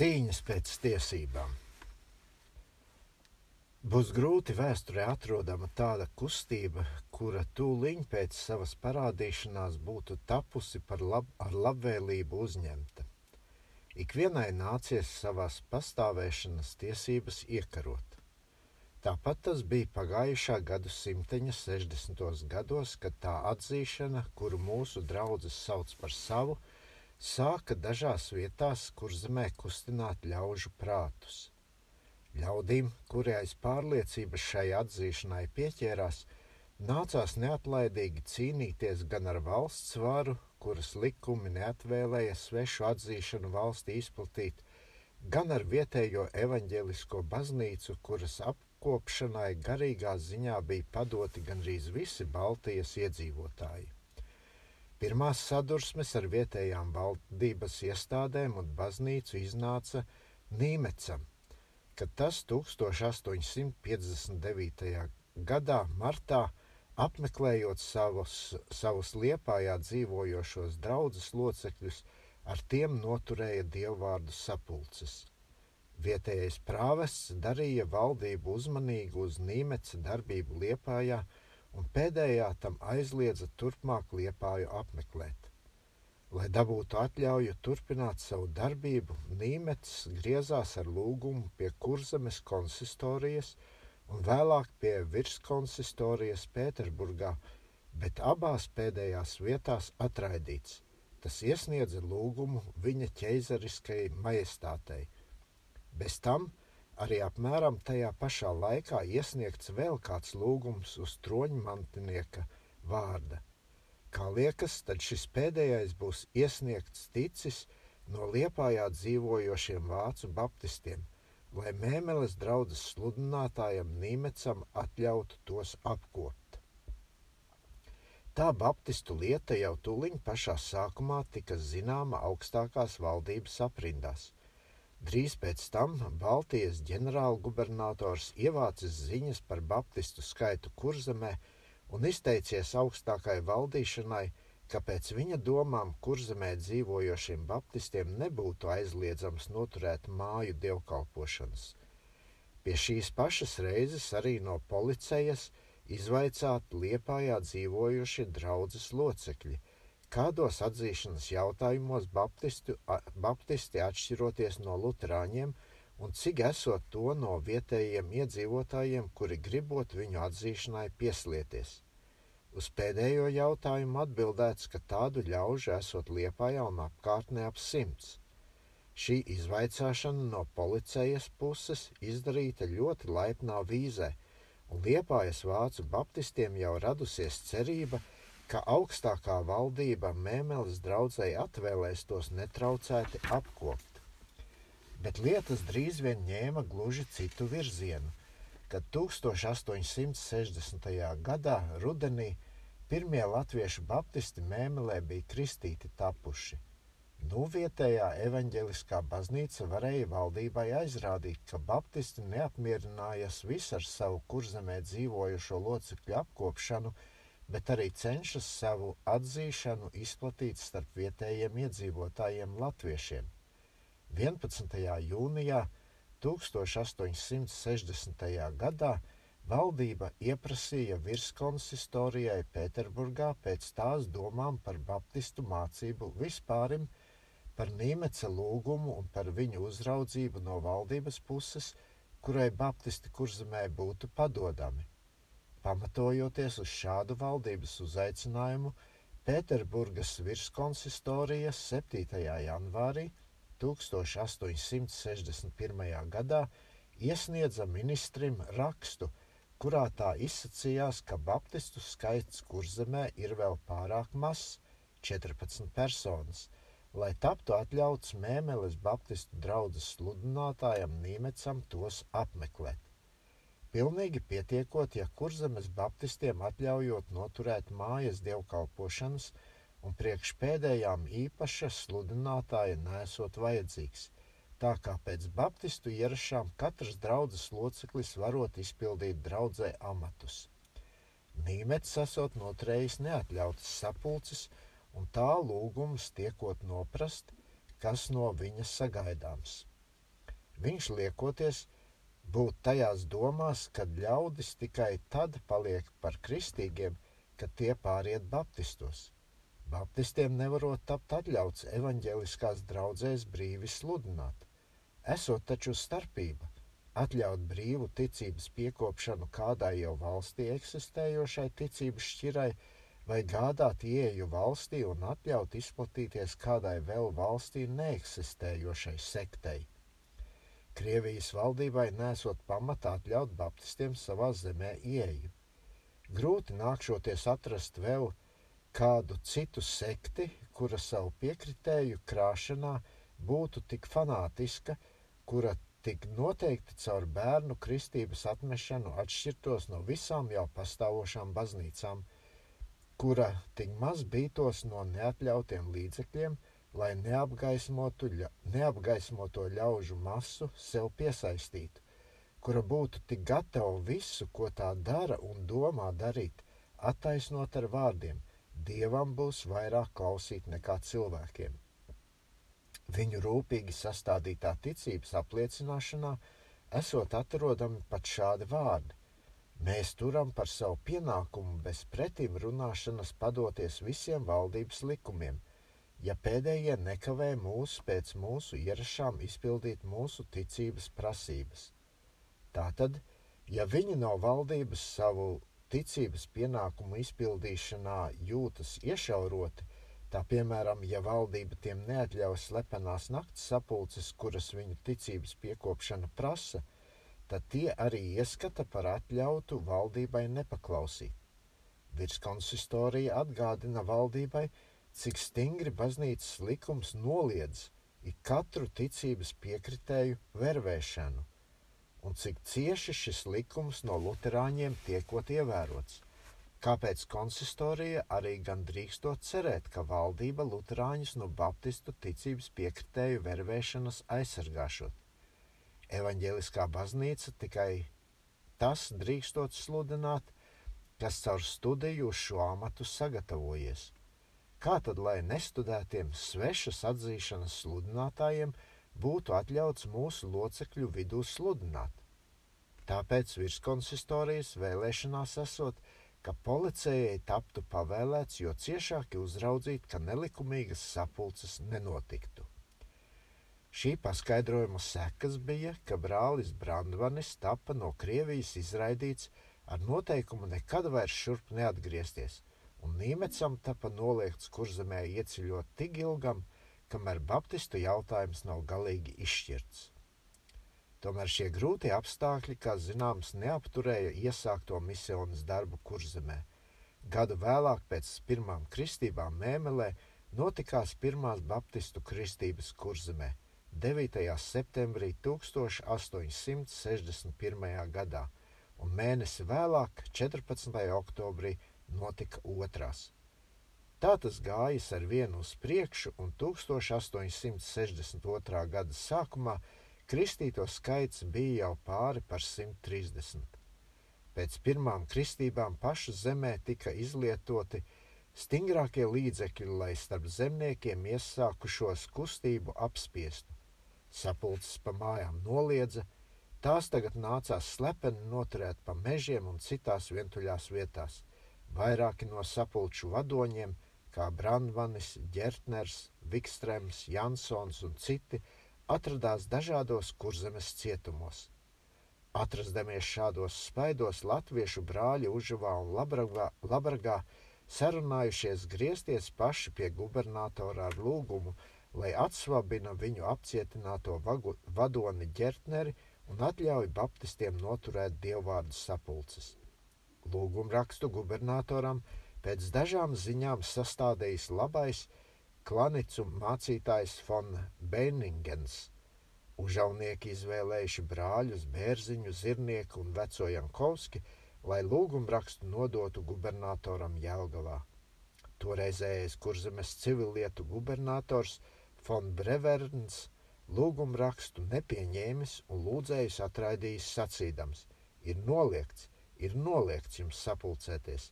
Cīņas pēc tiesībām. Būs grūti vēsturē atrodama tāda kustība, kura tūliņ pēc savas parādīšanās būtu tapusi lab, ar labvēlību uzņemta. Ikvienai nācies savās pastāvēšanas tiesības iekarot. Tāpat tas bija pagājušā gadsimteņa 60. gados, kad tā atzīšana, kuru mūsu draugs sauc par savu, sāka dažās vietās, kur zemē kustināt ļaužu prātus. Ļaudīm, kuri aiz pārliecības šai atzīšanai pieķērās, nācās neatlaidīgi cīnīties gan ar valsts varu, kuras likumi neatvēlēja svešu atzīšanu valstī izplatīt, gan ar vietējo evaņģelisko baznīcu, kuras ap apkopšanai garīgā ziņā bija padoti gandrīz visi Baltijas iedzīvotāji. Pirmās sadursmes ar vietējām valdības iestādēm un baznīcu iznāca Nīmecam, kad tas 1859. gadā martā apmeklējot savus, savus liepājā dzīvojošos draugus locekļus, ar tiem noturēja dievvvārdu sapulces. Vietējais prāvests darīja valdību uzmanīgu uz Nīmeca darbību Liepājā, un pēdējā tam aizliedza turpmāk Liepāju apmeklēt. Lai dabūtu atļauju turpināt savu darbību, Nīmets griezās ar lūgumu pie Kurzemes konsistorijas un vēlāk pie virskonsistorijas Pēterburgā, bet abās pēdējās vietās atraidīts. Tas iesniedza lūgumu viņa ķeizariskajai majestātei – Bez tam arī apmēram tajā pašā laikā iesniegts vēl kāds lūgums uz troņmantinieka vārda. Kā liekas, tad šis pēdējais būs iesniegts ticis no liepājā dzīvojošiem vācu baptistiem, lai mēmeles draudzes sludinātājam Nīmecam atļautu tos apkopt. Tā baptistu lieta jau tuliņ pašā sākumā tika zināma augstākās valdības aprindās – Drīz pēc tam Baltijas ģenerālgubernators ievācis ziņas par baptistu skaitu kurzemē un izteicies augstākai valdīšanai, ka pēc viņa domām kurzemē dzīvojošiem baptistiem nebūtu aizliedzams noturēt māju dievkalpošanas. Pie šīs pašas reizes arī no policijas izvaicāt liepājā dzīvojošie draudzes locekļi – kādos atzīšanas jautājumos baptistu, baptisti atšķiroties no luterāņiem un cik esot to no vietējiem iedzīvotājiem, kuri gribot viņu atzīšanai pieslieties. Uz pēdējo jautājumu atbildēts, ka tādu ļaužu esot Liepājā un apkārtnē ap simts. Šī izvaicāšana no policijas puses izdarīta ļoti laipnā vīzē, un Liepājas vācu baptistiem jau radusies cerība, ka ka augstākā valdība Mēmeles draudzēji atvēlēs tos netraucēti apkopt. Bet lietas drīz vien ņēma gluži citu virzienu, kad 1860. gadā rudenī pirmie latviešu baptisti Mēmelē bija kristīti tapuši. Nu, vietējā evaņģeliskā baznīca varēja valdībai aizrādīt, ka baptisti neapmierinājās visu ar savu kurzemē dzīvojušo locekļu apkopšanu, bet arī cenšas savu atzīšanu izplatīt starp vietējiem iedzīvotājiem latviešiem. 11. jūnijā 1860. gadā valdība ieprasīja virskonsistorijai Pēterburgā pēc tās domām par baptistu mācību vispārim, par Nīmeca lūgumu un par viņu uzraudzību no valdības puses, kurai baptisti kurzemē būtu padodami. Pamatojoties uz šādu valdības uzaicinājumu, Pēterburgas virskonsistorijas 7. janvārī 1861. gadā iesniedza ministrim rakstu, kurā tā izsacījās, ka baptistu skaits kurzemē ir vēl pārāk mazs - 14 personas, lai taptu atļauts Mēmeles baptistu draudzes sludinātājam Nīmecam tos apmeklēt. Pilnīgi pietiekot, ja kurzemes baptistiem atļaujot noturēt mājas dievkalpošanas un priekš pēdējām īpaša sludinātāja nesot vajadzīgs, tā kā pēc baptistu ierašām katrs draudzes loceklis varot izpildīt draudzē amatus. Nīmets esot noturējis neatļautas sapulces, un tā lūgums tiekot noprast, kas no viņa sagaidāms. viņš liekoties būt tajās domās, kad ļaudis tikai tad paliek par kristīgiem, kad tie pāriet baptistos. Baptistiem nevarot tapt atļauts evaņģeliskās draudzēs brīvi sludināt. Esot taču starpība atļaut brīvu ticības piekopšanu kādai jau valstī eksistējošai ticības šķirai, vai gādāt ieeju valstī un atļaut izplatīties kādai vēl valstī neeksistējošai sektei. Krievijas valdībai nesot pamata atļaut baptistiem savā zemē ieeju. Grūti nākšoties atrast vēl kādu citu sekti, kura savu piekritēju krāšanā būtu tik fanātiska, kura tik noteikti caur bērnu kristības atmešanu atšķirtos no visām jau pastāvošām baznīcām – kura tik maz bītos no neatļautiem līdzekļiem, lai neapgaismotu, neapgaismoto ļaužu masu sev piesaistītu, kura būtu tik gatava visu, ko tā dara un domā darīt, attaisnot ar vārdiem: Dievam būs vairāk klausīt nekā cilvēkiem. Viņu rūpīgi sastādītā ticības apliecināšanā esot atrodami pat šādi vārdi: Mēs turam par savu pienākumu bez pretim runāšanas padoties visiem valdības likumiem, ja pēdējie nekavē mūs pēc mūsu ierašām izpildīt mūsu ticības prasības. Tātad, ja viņi no valdības savu ticības pienākumu izpildīšanā jūtas iešauroti, tā piemēram, ja valdība tiem neatļauj slepenās nakts sapulces, kuras viņu ticības piekopšana prasa, tad tie arī ieskata par atļautu valdībai nepaklausīt. Virskonsistorija atgādina valdībai, cik stingri baznīcas likums noliedz ik katru ticības piekritēju vervēšanu, un cik cieši šis likums no luterāņiem tiekot ievērots. Kāpēc konsistorija arī gan drīkstot cerēt, ka valdība luterāņus no baptistu ticības piekritēju vervēšanas aizsargāšot? evaņģēliskā baznīca tikai tas drīkstot sludināt, kas caur studiju uz šo amatu sagatavojies. Kā tad, lai nestudētiem svešas atzīšanas sludinātājiem būtu atļauts mūsu locekļu vidū sludināt? Tāpēc virskonsistorijas vēlēšanās esot, ka policijai taptu pavēlēts jo ciešāki uzraudzīt, ka nelikumīgas sapulces nenotiktu. Šī paskaidrojuma sekas bija, ka brālis Brandvanis tapa no Krievijas izraidīts ar noteikumu nekad vairs šurp neatgriezties, un Nīmecam tapa noliegts kurzemē ieceļot tik ilgam, kamēr baptistu jautājums nav galīgi izšķirts. Tomēr šie grūtie apstākļi, kā zināms, neapturēja iesākto misijas darbu kurzemē. Gadu vēlāk, pēc pirmām kristībām Mēmelē, notikās pirmās baptistu kristības kurzemē – 9. septembrī 1861. gadā, un mēnesi vēlāk, 14. oktobrī, notika otrās. Tā tas gājis ar vienu uz priekšu, un 1862. gada sākumā kristīto skaits bija jau pāri par 130. Pēc pirmām kristībām pašu zemē tika izlietoti stingrākie līdzekļi, lai starp zemniekiem iesākušos kustību apspiestu sapulces pa mājām noliedza, tās tagad nācās slepeni noturēt pa mežiem un citās vientuļās vietās. Vairāki no sapulču vadoņiem, kā Brandvanis, Gertners, Vikstrēms, Jansons un citi, atradās dažādos kurzemes cietumos. Atrastamies šādos spaidos, latviešu brāļi Užavā un Labragā, Labragā sarunājušies griezties paši pie gubernatora ar lūgumu, lai atsvabina viņu apcietināto vagu, vadoni ģertneri un atļauj baptistiem noturēt dievvvārdu sapulces. Lūgumrakstu gubernatoram pēc dažām ziņām sastādījis labais klanicu mācītājs von Beiningens. Užaunieki izvēlējuši brāļus Bērziņu, Zirnieku un Veco Jankovski, lai lūgumrakstu nodotu gubernatoram Jelgavā. Toreizējais kurzemes civilietu gubernators Fon Breverns lūgumu rakstu nepieņēmis un lūdzējus atraidījis sacīdams: Ir noliegts, ir noliegts jums sapulcēties.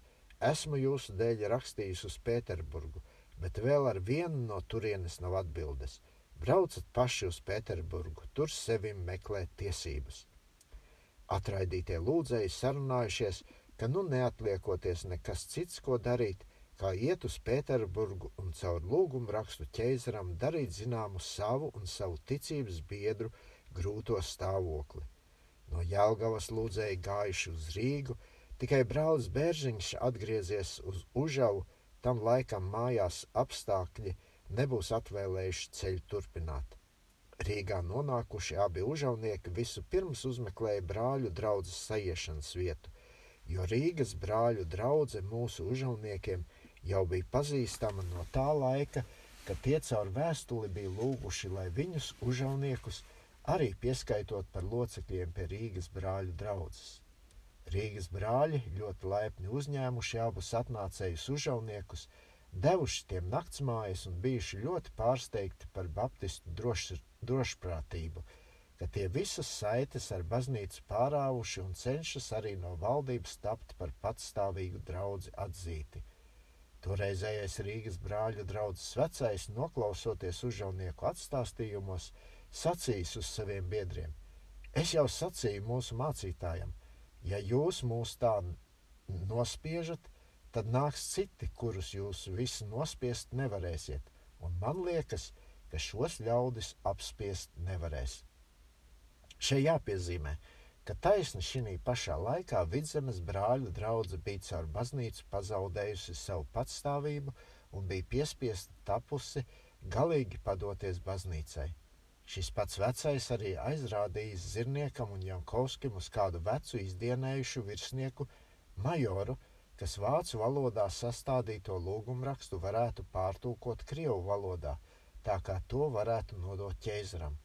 Esmu jūsu dēļ rakstījis uz Pēterburgu, bet vēl ar vienu no turienes nav atbildes. Braucat paši uz Pēterburgu, tur sevim meklēt tiesības. Atraidītie lūdzēji sarunājušies, ka nu neatliekoties nekas cits, ko darīt, kā iet uz Pēterburgu un caur lūgumu rakstu ķeizaram darīt zināmu savu un savu ticības biedru grūto stāvokli. No Jālgavas lūdzēji gājuši uz Rīgu, tikai brālis Bērziņš atgriezies uz Užavu, tam laikam mājās apstākļi – nebūs atvēlējuši ceļu turpināt. Rīgā nonākuši abi užavnieki visu pirms uzmeklēja brāļu draudzes sajiešanas vietu, jo Rīgas brāļu draudze mūsu užavniekiem jau bija pazīstama no tā laika, kad tie caur vēstuli bija lūguši, lai viņus užavniekus arī pieskaitot par locekļiem pie Rīgas brāļu draudzes. Rīgas brāļi ļoti laipni uzņēmuši abus atnācējus užavniekus, devuši tiem naktsmājas un bijuši ļoti pārsteigti par baptistu droš, drošprātību, ka tie visas saites ar baznīcu pārāvuši un cenšas arī no valdības tapt par patstāvīgu draudzi atzīti. Toreizējais Rīgas brāļu draugs vecais, noklausoties užaunieku atstāstījumos, sacījis uz saviem biedriem: Es jau sacīju mūsu mācītājam, ja jūs mūs tā nospiežat, tad nāks citi, kurus jūs visi nospiest nevarēsiet, un man liekas, ka šos ļaudis apspiest nevarēs. Šeit jāpiezīmē, ka taisni šī pašā laikā vidzemes brāļu draudzene bija caur baznīcu pazaudējusi savu patstāvību un bija piespiesta tapusi galīgi padoties baznīcai. Šis pats vecais arī aizrādījis Zirniekam un Jankovskim uz kādu vecu izdienējušu virsnieku majoru, kas vācu valodā sastādīto lūgumrakstu varētu pārtulkot krievu valodā, tā kā to varētu nodot ķēzaram.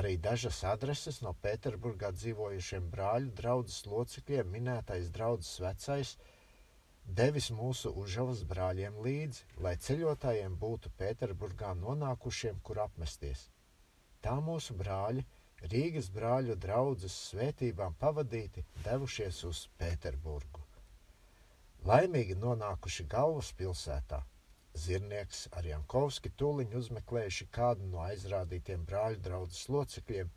Arī dažas adreses no Pēterburgā dzīvojušiem brāļu draudzes locekļiem minētais draudzes vecais devis mūsu užavas brāļiem līdzi, lai ceļotājiem būtu Pēterburgā nonākušiem, kur apmesties. Tā mūsu brāļi, Rīgas brāļu draudzes svētībām pavadīti, devušies uz Pēterburgu. Laimīgi nonākuši galvaspilsētā, Zirnieks ar Jankovski tūliņ uzmeklējuši kādu no aizrādītiem brāļu draudzes locekļiem.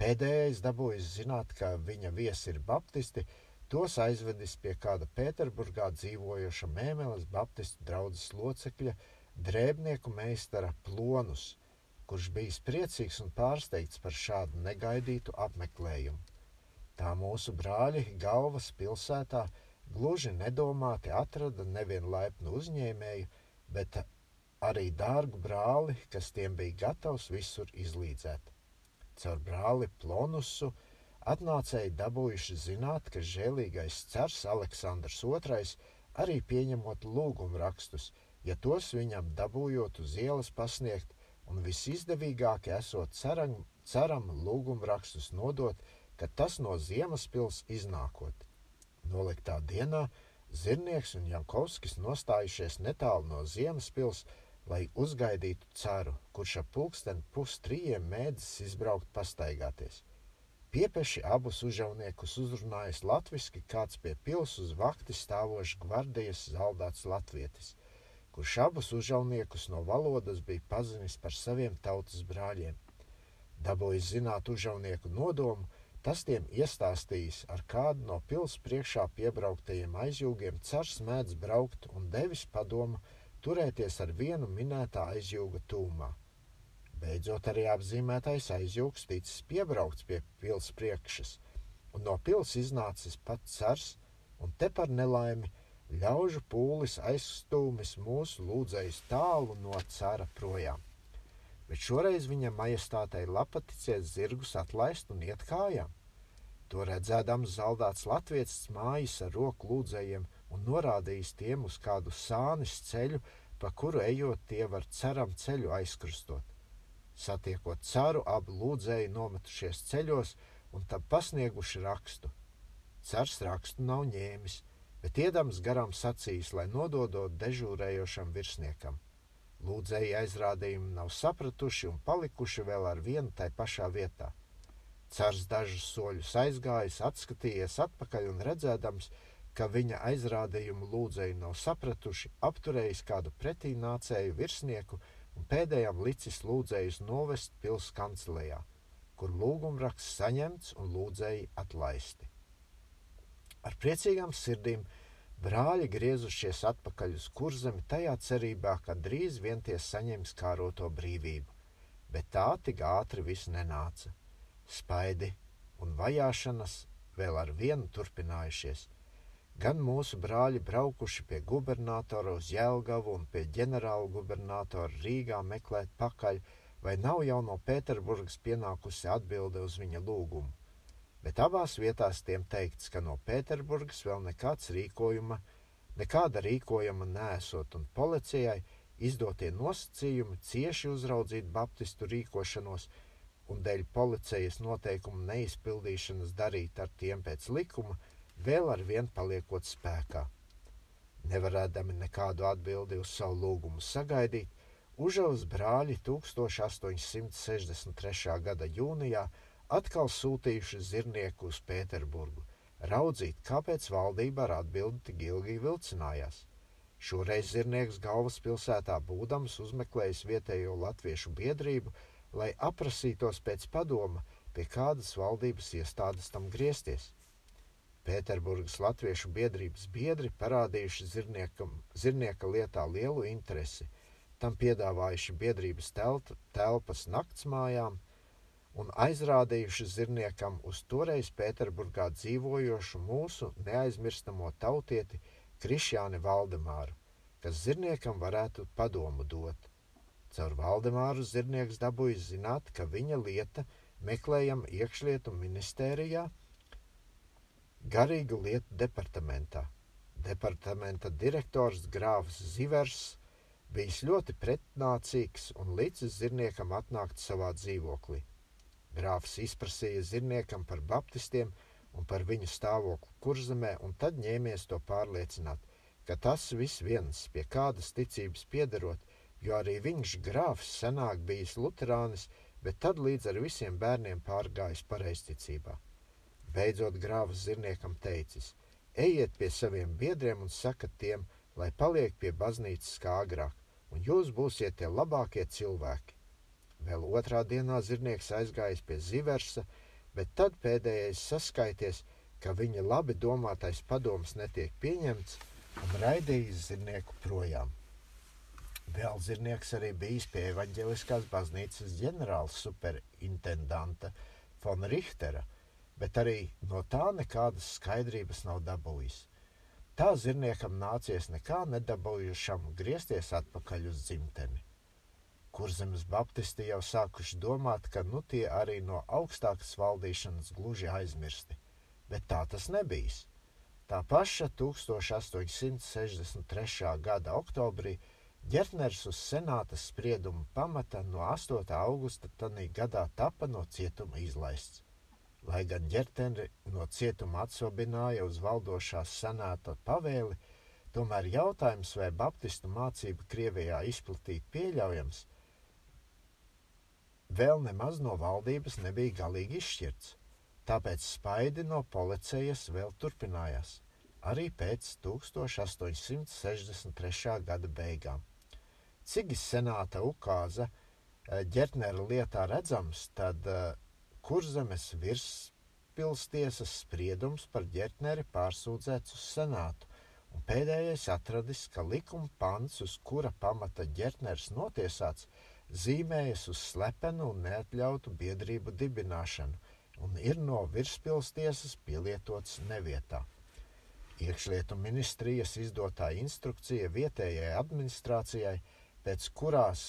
Pēdējais dabūjis zināt, ka viņa viesi ir baptisti, tos aizvedis pie kāda Pēterburgā dzīvojoša mēmeles baptistu draudzes locekļa, drēbnieku meistara Plonus, kurš bijis priecīgs un pārsteigts par šādu negaidītu apmeklējumu. Tā mūsu brāļi galvas pilsētā – Gluži nedomāti atrada nevienu laipnu uzņēmēju, bet arī dārgu brāli, kas tiem bija gatavs visur izlīdzēt. Caur brāli Plonusu atnācēji dabūjuši zināt, ka žēlīgais cers Aleksandrs II arī pieņemot lūgumu rakstus, ja tos viņam dabūjot uz ielas pasniegt, un visizdevīgāk esot ceram, ceram lūgumu rakstus nodot, ka tas no Ziemaspils iznākot. Noliktā dienā Zirnieks un Jankovskis nostājušies netālu no Ziemaspils, lai uzgaidītu ceru, kurš ap pulksteni pustrījiem mēdzis izbraukt pastaigāties. Piepeši abus užauniekus uzrunājis latviski kāds pie pils uz vakti stāvošs gvardijas zaldāts latvietis, kurš abus užauniekus no valodas bija pazinis par saviem tautas brāļiem. Dabūjis zināt užaunieku nodomu, Tas tiem iestāstījis, ar kādu no pilsētas priekšā piebrauktajiem aizjūgiem cars mēdz braukt un devis padomu turēties ar vienu minētā aizjūga tūmā. Beidzot, arī apzīmētais aizjūgs ticis piebraukts pie pilsētas priekšas, un no pilsētas iznācis pats cars, un te par nelaimi ļaužu pūlis aizstūmis mūsu lūdzējus tālu no cara projām bet šoreiz viņa majestātei lapaticies zirgus atlaist un iet kājām. To redzēdams zaldāts latviecis mājas ar roku lūdzējiem un norādījis tiem uz kādu sānis ceļu, pa kuru ejot tie var ceram ceļu aizkrustot. Satiekot caru, abi lūdzēji nometušies ceļos un tam pasnieguši rakstu. Cars rakstu nav ņēmis, bet iedams garām sacījis, lai nododot dežūrējošam virsniekam. Lūdzēji aizrādījumi nav sapratuši un palikuši vēl ar vienu tai pašā vietā. Cars dažus soļus aizgājis, atskatījies atpakaļ un redzēdams, ka viņa aizrādījumu lūdzēji nav sapratuši, apturējis kādu pretī nācēju virsnieku un pēdējām licis lūdzējus novest pils kancelējā, kur lūgumraksts saņemts un lūdzēji atlaisti. Ar priecīgām sirdīm brāļi griezušies atpakaļ uz kurzemi tajā cerībā, ka drīz vien tie saņems kāroto brīvību, bet tā tik ātri viss nenāca. Spaidi un vajāšanas vēl ar vienu turpinājušies. Gan mūsu brāļi braukuši pie gubernatora uz Jēlgavu un pie ģenerāla gubernatora Rīgā meklēt pakaļ, vai nav jau no Pēterburgas pienākusi atbilde uz viņa lūgumu. Bet abās vietās tiem teikts, ka no Pēterburgas vēl nekāds rīkojuma, nekāda rīkojuma nesot, un policijai izdotie nosacījumi cieši uzraudzīt baptistu rīkošanos un dēļ policijas noteikumu neizpildīšanas darīt ar tiem pēc likuma, vēl ar vien paliekot spēkā. Nevarēdami nekādu atbildi uz savu lūgumu sagaidīt, Užavas brāļi 1863. gada jūnijā atkal sūtījuši zirnieku uz Pēterburgu, raudzīt, kāpēc valdība ar atbildi tik ilgi vilcinājās. Šoreiz zirnieks galvaspilsētā būdams uzmeklējis vietējo latviešu biedrību, lai aprasītos pēc padoma, pie kādas valdības iestādes tam griezties. Pēterburgas latviešu biedrības biedri parādījuši zirnieka lietā lielu interesi, tam piedāvājuši biedrības telta, telpas naktsmājām un aizrādījuši zirniekam uz toreiz Pēterburgā dzīvojošu mūsu neaizmirstamo tautieti Krišjāni Valdemāru, kas zirniekam varētu padomu dot. Caur Valdemāru Zirnieks dabūjis zināt, ka viņa lieta meklējama iekšlietu ministērijā, garīgu lietu departamentā. Departamenta direktors Grāfs Zivers bijis ļoti pretnācīgs un licis Zirniekam atnākt savā dzīvoklī. Grāfs izprasīja Zirniekam par baptistiem un par viņu stāvokli kurzemē, un tad ņēmies to pārliecināt, ka tas viss viens pie kādas ticības piederot, jo arī viņš grāfs senāk bijis luterānis, bet tad līdz ar visiem bērniem pārgājis pareizticībā. Beidzot grāvs zirniekam teicis: Ejiet pie saviem biedriem un sakat tiem, lai paliek pie baznīcas kā agrāk, un jūs būsiet tie labākie cilvēki. Vēl otrā dienā zirnieks aizgājis pie Ziversa, bet tad pēdējais saskaities, ka viņa labi domātais padoms netiek pieņemts un raidījis zirnieku projām. Vēl zirnieks arī bijis pie evaņģeliskās baznīcas ģenerāla superintendanta Fona Richtera, bet arī no tā nekādas skaidrības nav dabūjis. Tā zirniekam nācies nekā nedabūjušam griezties atpakaļ uz dzimteni. Kurzemes baptisti jau sākuši domāt, ka nu tie arī no augstākas valdīšanas gluži aizmirsti, bet tā tas nebijis. Tā paša 1863. gada oktobrī Ģertners uz senāta spriedumu pamata no 8. augusta tanī gadā tapa no cietuma izlaists. Lai gan ģerteni no cietuma atsobināja uz valdošās senāta pavēli, tomēr jautājums, vai baptistu mācību Krievijā izplatīt pieļaujams, vēl nemaz no valdības nebija galīgi izšķirts. Tāpēc spaidi no policijas vēl turpinājās, arī pēc 1863. gada beigām. Cik senāta ukāza eh, ģertnera lietā redzams, tad eh, kurzemes virspilstiesas spriedums par ģertneri pārsūdzēts uz senātu, un pēdējais atradis, ka likuma pants, uz kura pamata ģertners notiesāts, zīmējas uz slepenu un neatļautu biedrību dibināšanu un ir no virspilstiesas pielietots nevietā. Iekšlietu ministrijas izdotā instrukcija vietējai administrācijai pēc kurās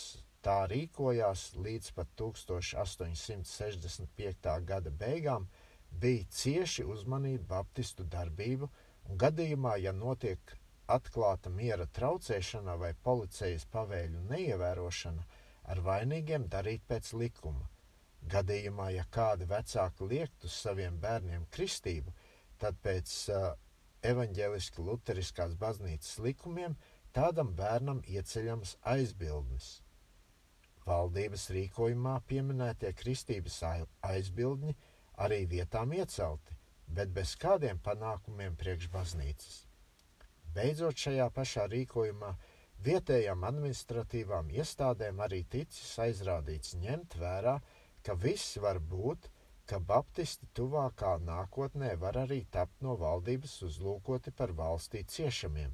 tā rīkojās līdz pat 1865. gada beigām, bija cieši uzmanīt baptistu darbību, un gadījumā, ja notiek atklāta miera traucēšana vai policijas pavēļu neievērošana, ar vainīgiem darīt pēc likuma. Gadījumā, ja kādi vecāki liekt uz saviem bērniem kristību, tad pēc uh, evaņģēliski luteriskās baznīcas likumiem – tādam bērnam ieceļams aizbildnis. Valdības rīkojumā pieminētie kristības aizbildņi arī vietām iecelti, bet bez kādiem panākumiem priekš baznīcas. Beidzot šajā pašā rīkojumā vietējām administratīvām iestādēm arī ticis aizrādīts ņemt vērā, ka viss var būt, ka baptisti tuvākā nākotnē var arī tapt no valdības uzlūkoti par valstī ciešamiem.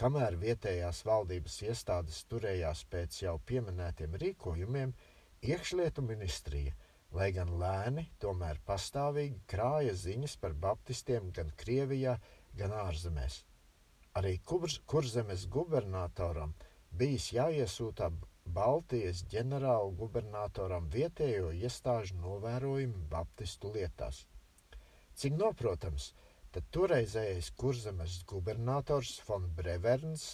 Kamēr vietējās valdības iestādes turējās pēc jau pieminētiem rīkojumiem, iekšlietu ministrija, lai gan lēni, tomēr pastāvīgi krāja ziņas par baptistiem gan Krievijā, gan ārzemēs. Arī kurzemes gubernatoram bijis jāiesūta Baltijas ģenerāla gubernatoram vietējo iestāžu novērojumi baptistu lietās. Cik noprotams, tad toreizējais kurzemes gubernators von Breverns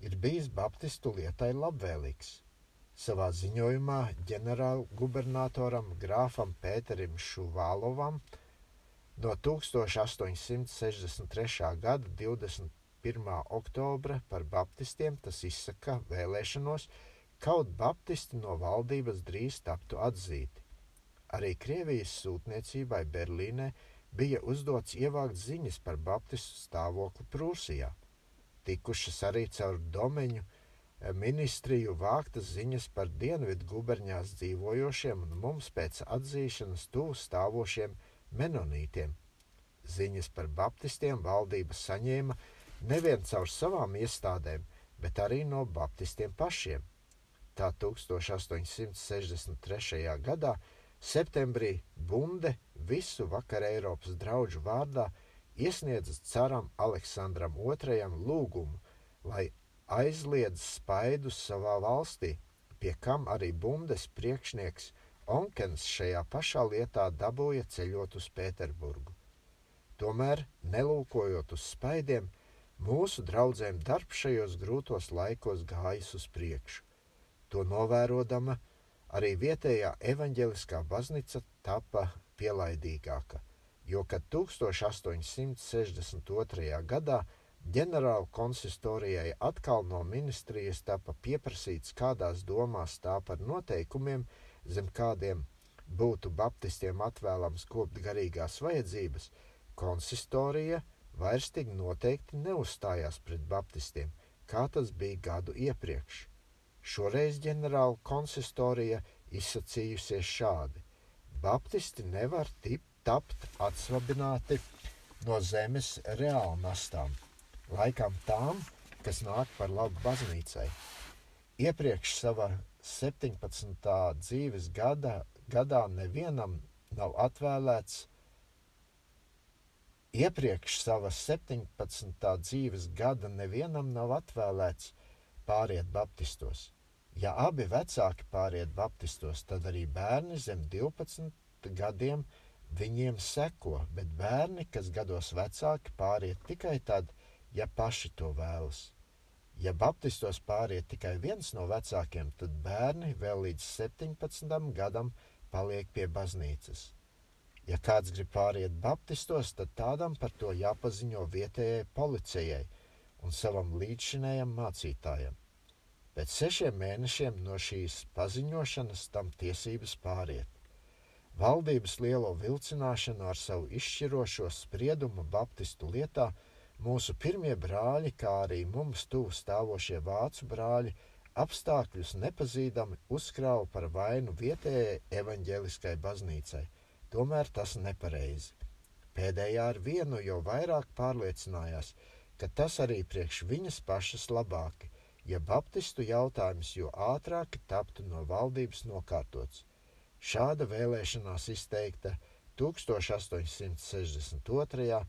ir bijis baptistu lietai labvēlīgs. Savā ziņojumā ģenerālgubernatoram grāfam Pēterim Šuvālovam no 1863. gada 20. 1. oktobra par baptistiem tas izsaka vēlēšanos, kaut baptisti no valdības drīz taptu atzīti. Arī Krievijas sūtniecībai Berlīnē bija uzdots ievākt ziņas par baptistu stāvokli Prūsijā. Tikušas arī caur domeņu eh, ministriju vāktas ziņas par dienvidu guberņās dzīvojošiem un mums pēc atzīšanas tuvu stāvošiem menonītiem. Ziņas par baptistiem valdība saņēma nevien caur savām iestādēm, bet arī no baptistiem pašiem. Tā 1863. gadā septembrī Bunde visu vakar Eiropas draugu vārdā iesniedza caram Aleksandram II lūgumu, lai aizliedz spaidus savā valstī, pie kam arī Bundes priekšnieks Onkens šajā pašā lietā dabūja ceļot uz Pēterburgu. Tomēr, nelūkojot uz spaidiem, Mūsu draugiem darbs šajos grūtos laikos gājis uz priekšu. To novērodama arī vietējā evaņģeliskā baznīca tapa pielaidīgāka, jo kad 1862. gadā ģenerāla konsistorijai atkal no ministrijas tapa pieprasīts, kādās domās tā par noteikumiem, zem kādiem būtu baptistiem atvēlams kopt garīgās vajadzības, konsistorija – vairs tik noteikti neuzstājās pret baptistiem, kā tas bija gadu iepriekš. Šoreiz ģenerāla konsistorija izsacījusies šādi: Baptisti nevar tip, tapt atsvabināti no zemes reāli nastām, laikam tām, kas nāk par labu baznīcai. Iepriekš savā 17. dzīves gada, gadā nevienam nav atvēlēts Iepriekš savas 17. dzīves gada nevienam nav atvēlēts pāriet baptistos. Ja abi vecāki pāriet baptistos, tad arī bērni zem 12 gadiem viņiem seko, bet bērni, kas gados vecāki, pāriet tikai tad, ja paši to vēlas. Ja baptistos pāriet tikai viens no vecākiem, tad bērni vēl līdz 17 gadam paliek pie baznīcas. Ja kāds grib pāriet baptistos, tad tādam par to jāpaziņo vietējai policijai un savam līdzšinējam mācītājam. Pēc sešiem mēnešiem no šīs paziņošanas tam tiesības pāriet. Valdības lielo vilcināšanu ar savu izšķirošo spriedumu Baptistu lietā mūsu pirmie brāļi, kā arī mums tuvu stāvošie vācu brāļi, apstākļus nepazīdami uzkrāva par vainu vietējai evaņģēliskai baznīcai – Tomēr tas nepareizi. Pēdējā ar vienu jau vairāk pārliecinājās, ka tas arī priekš viņas pašas labāki, ja baptistu jautājums jo ātrāk taptu no valdības nokārtots. Šāda vēlēšanās izteikta 1862.,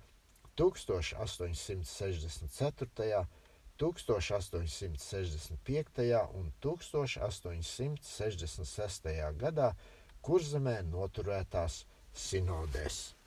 1864., 1865. un 1866. gadā Kurzemē noturētās 死のです。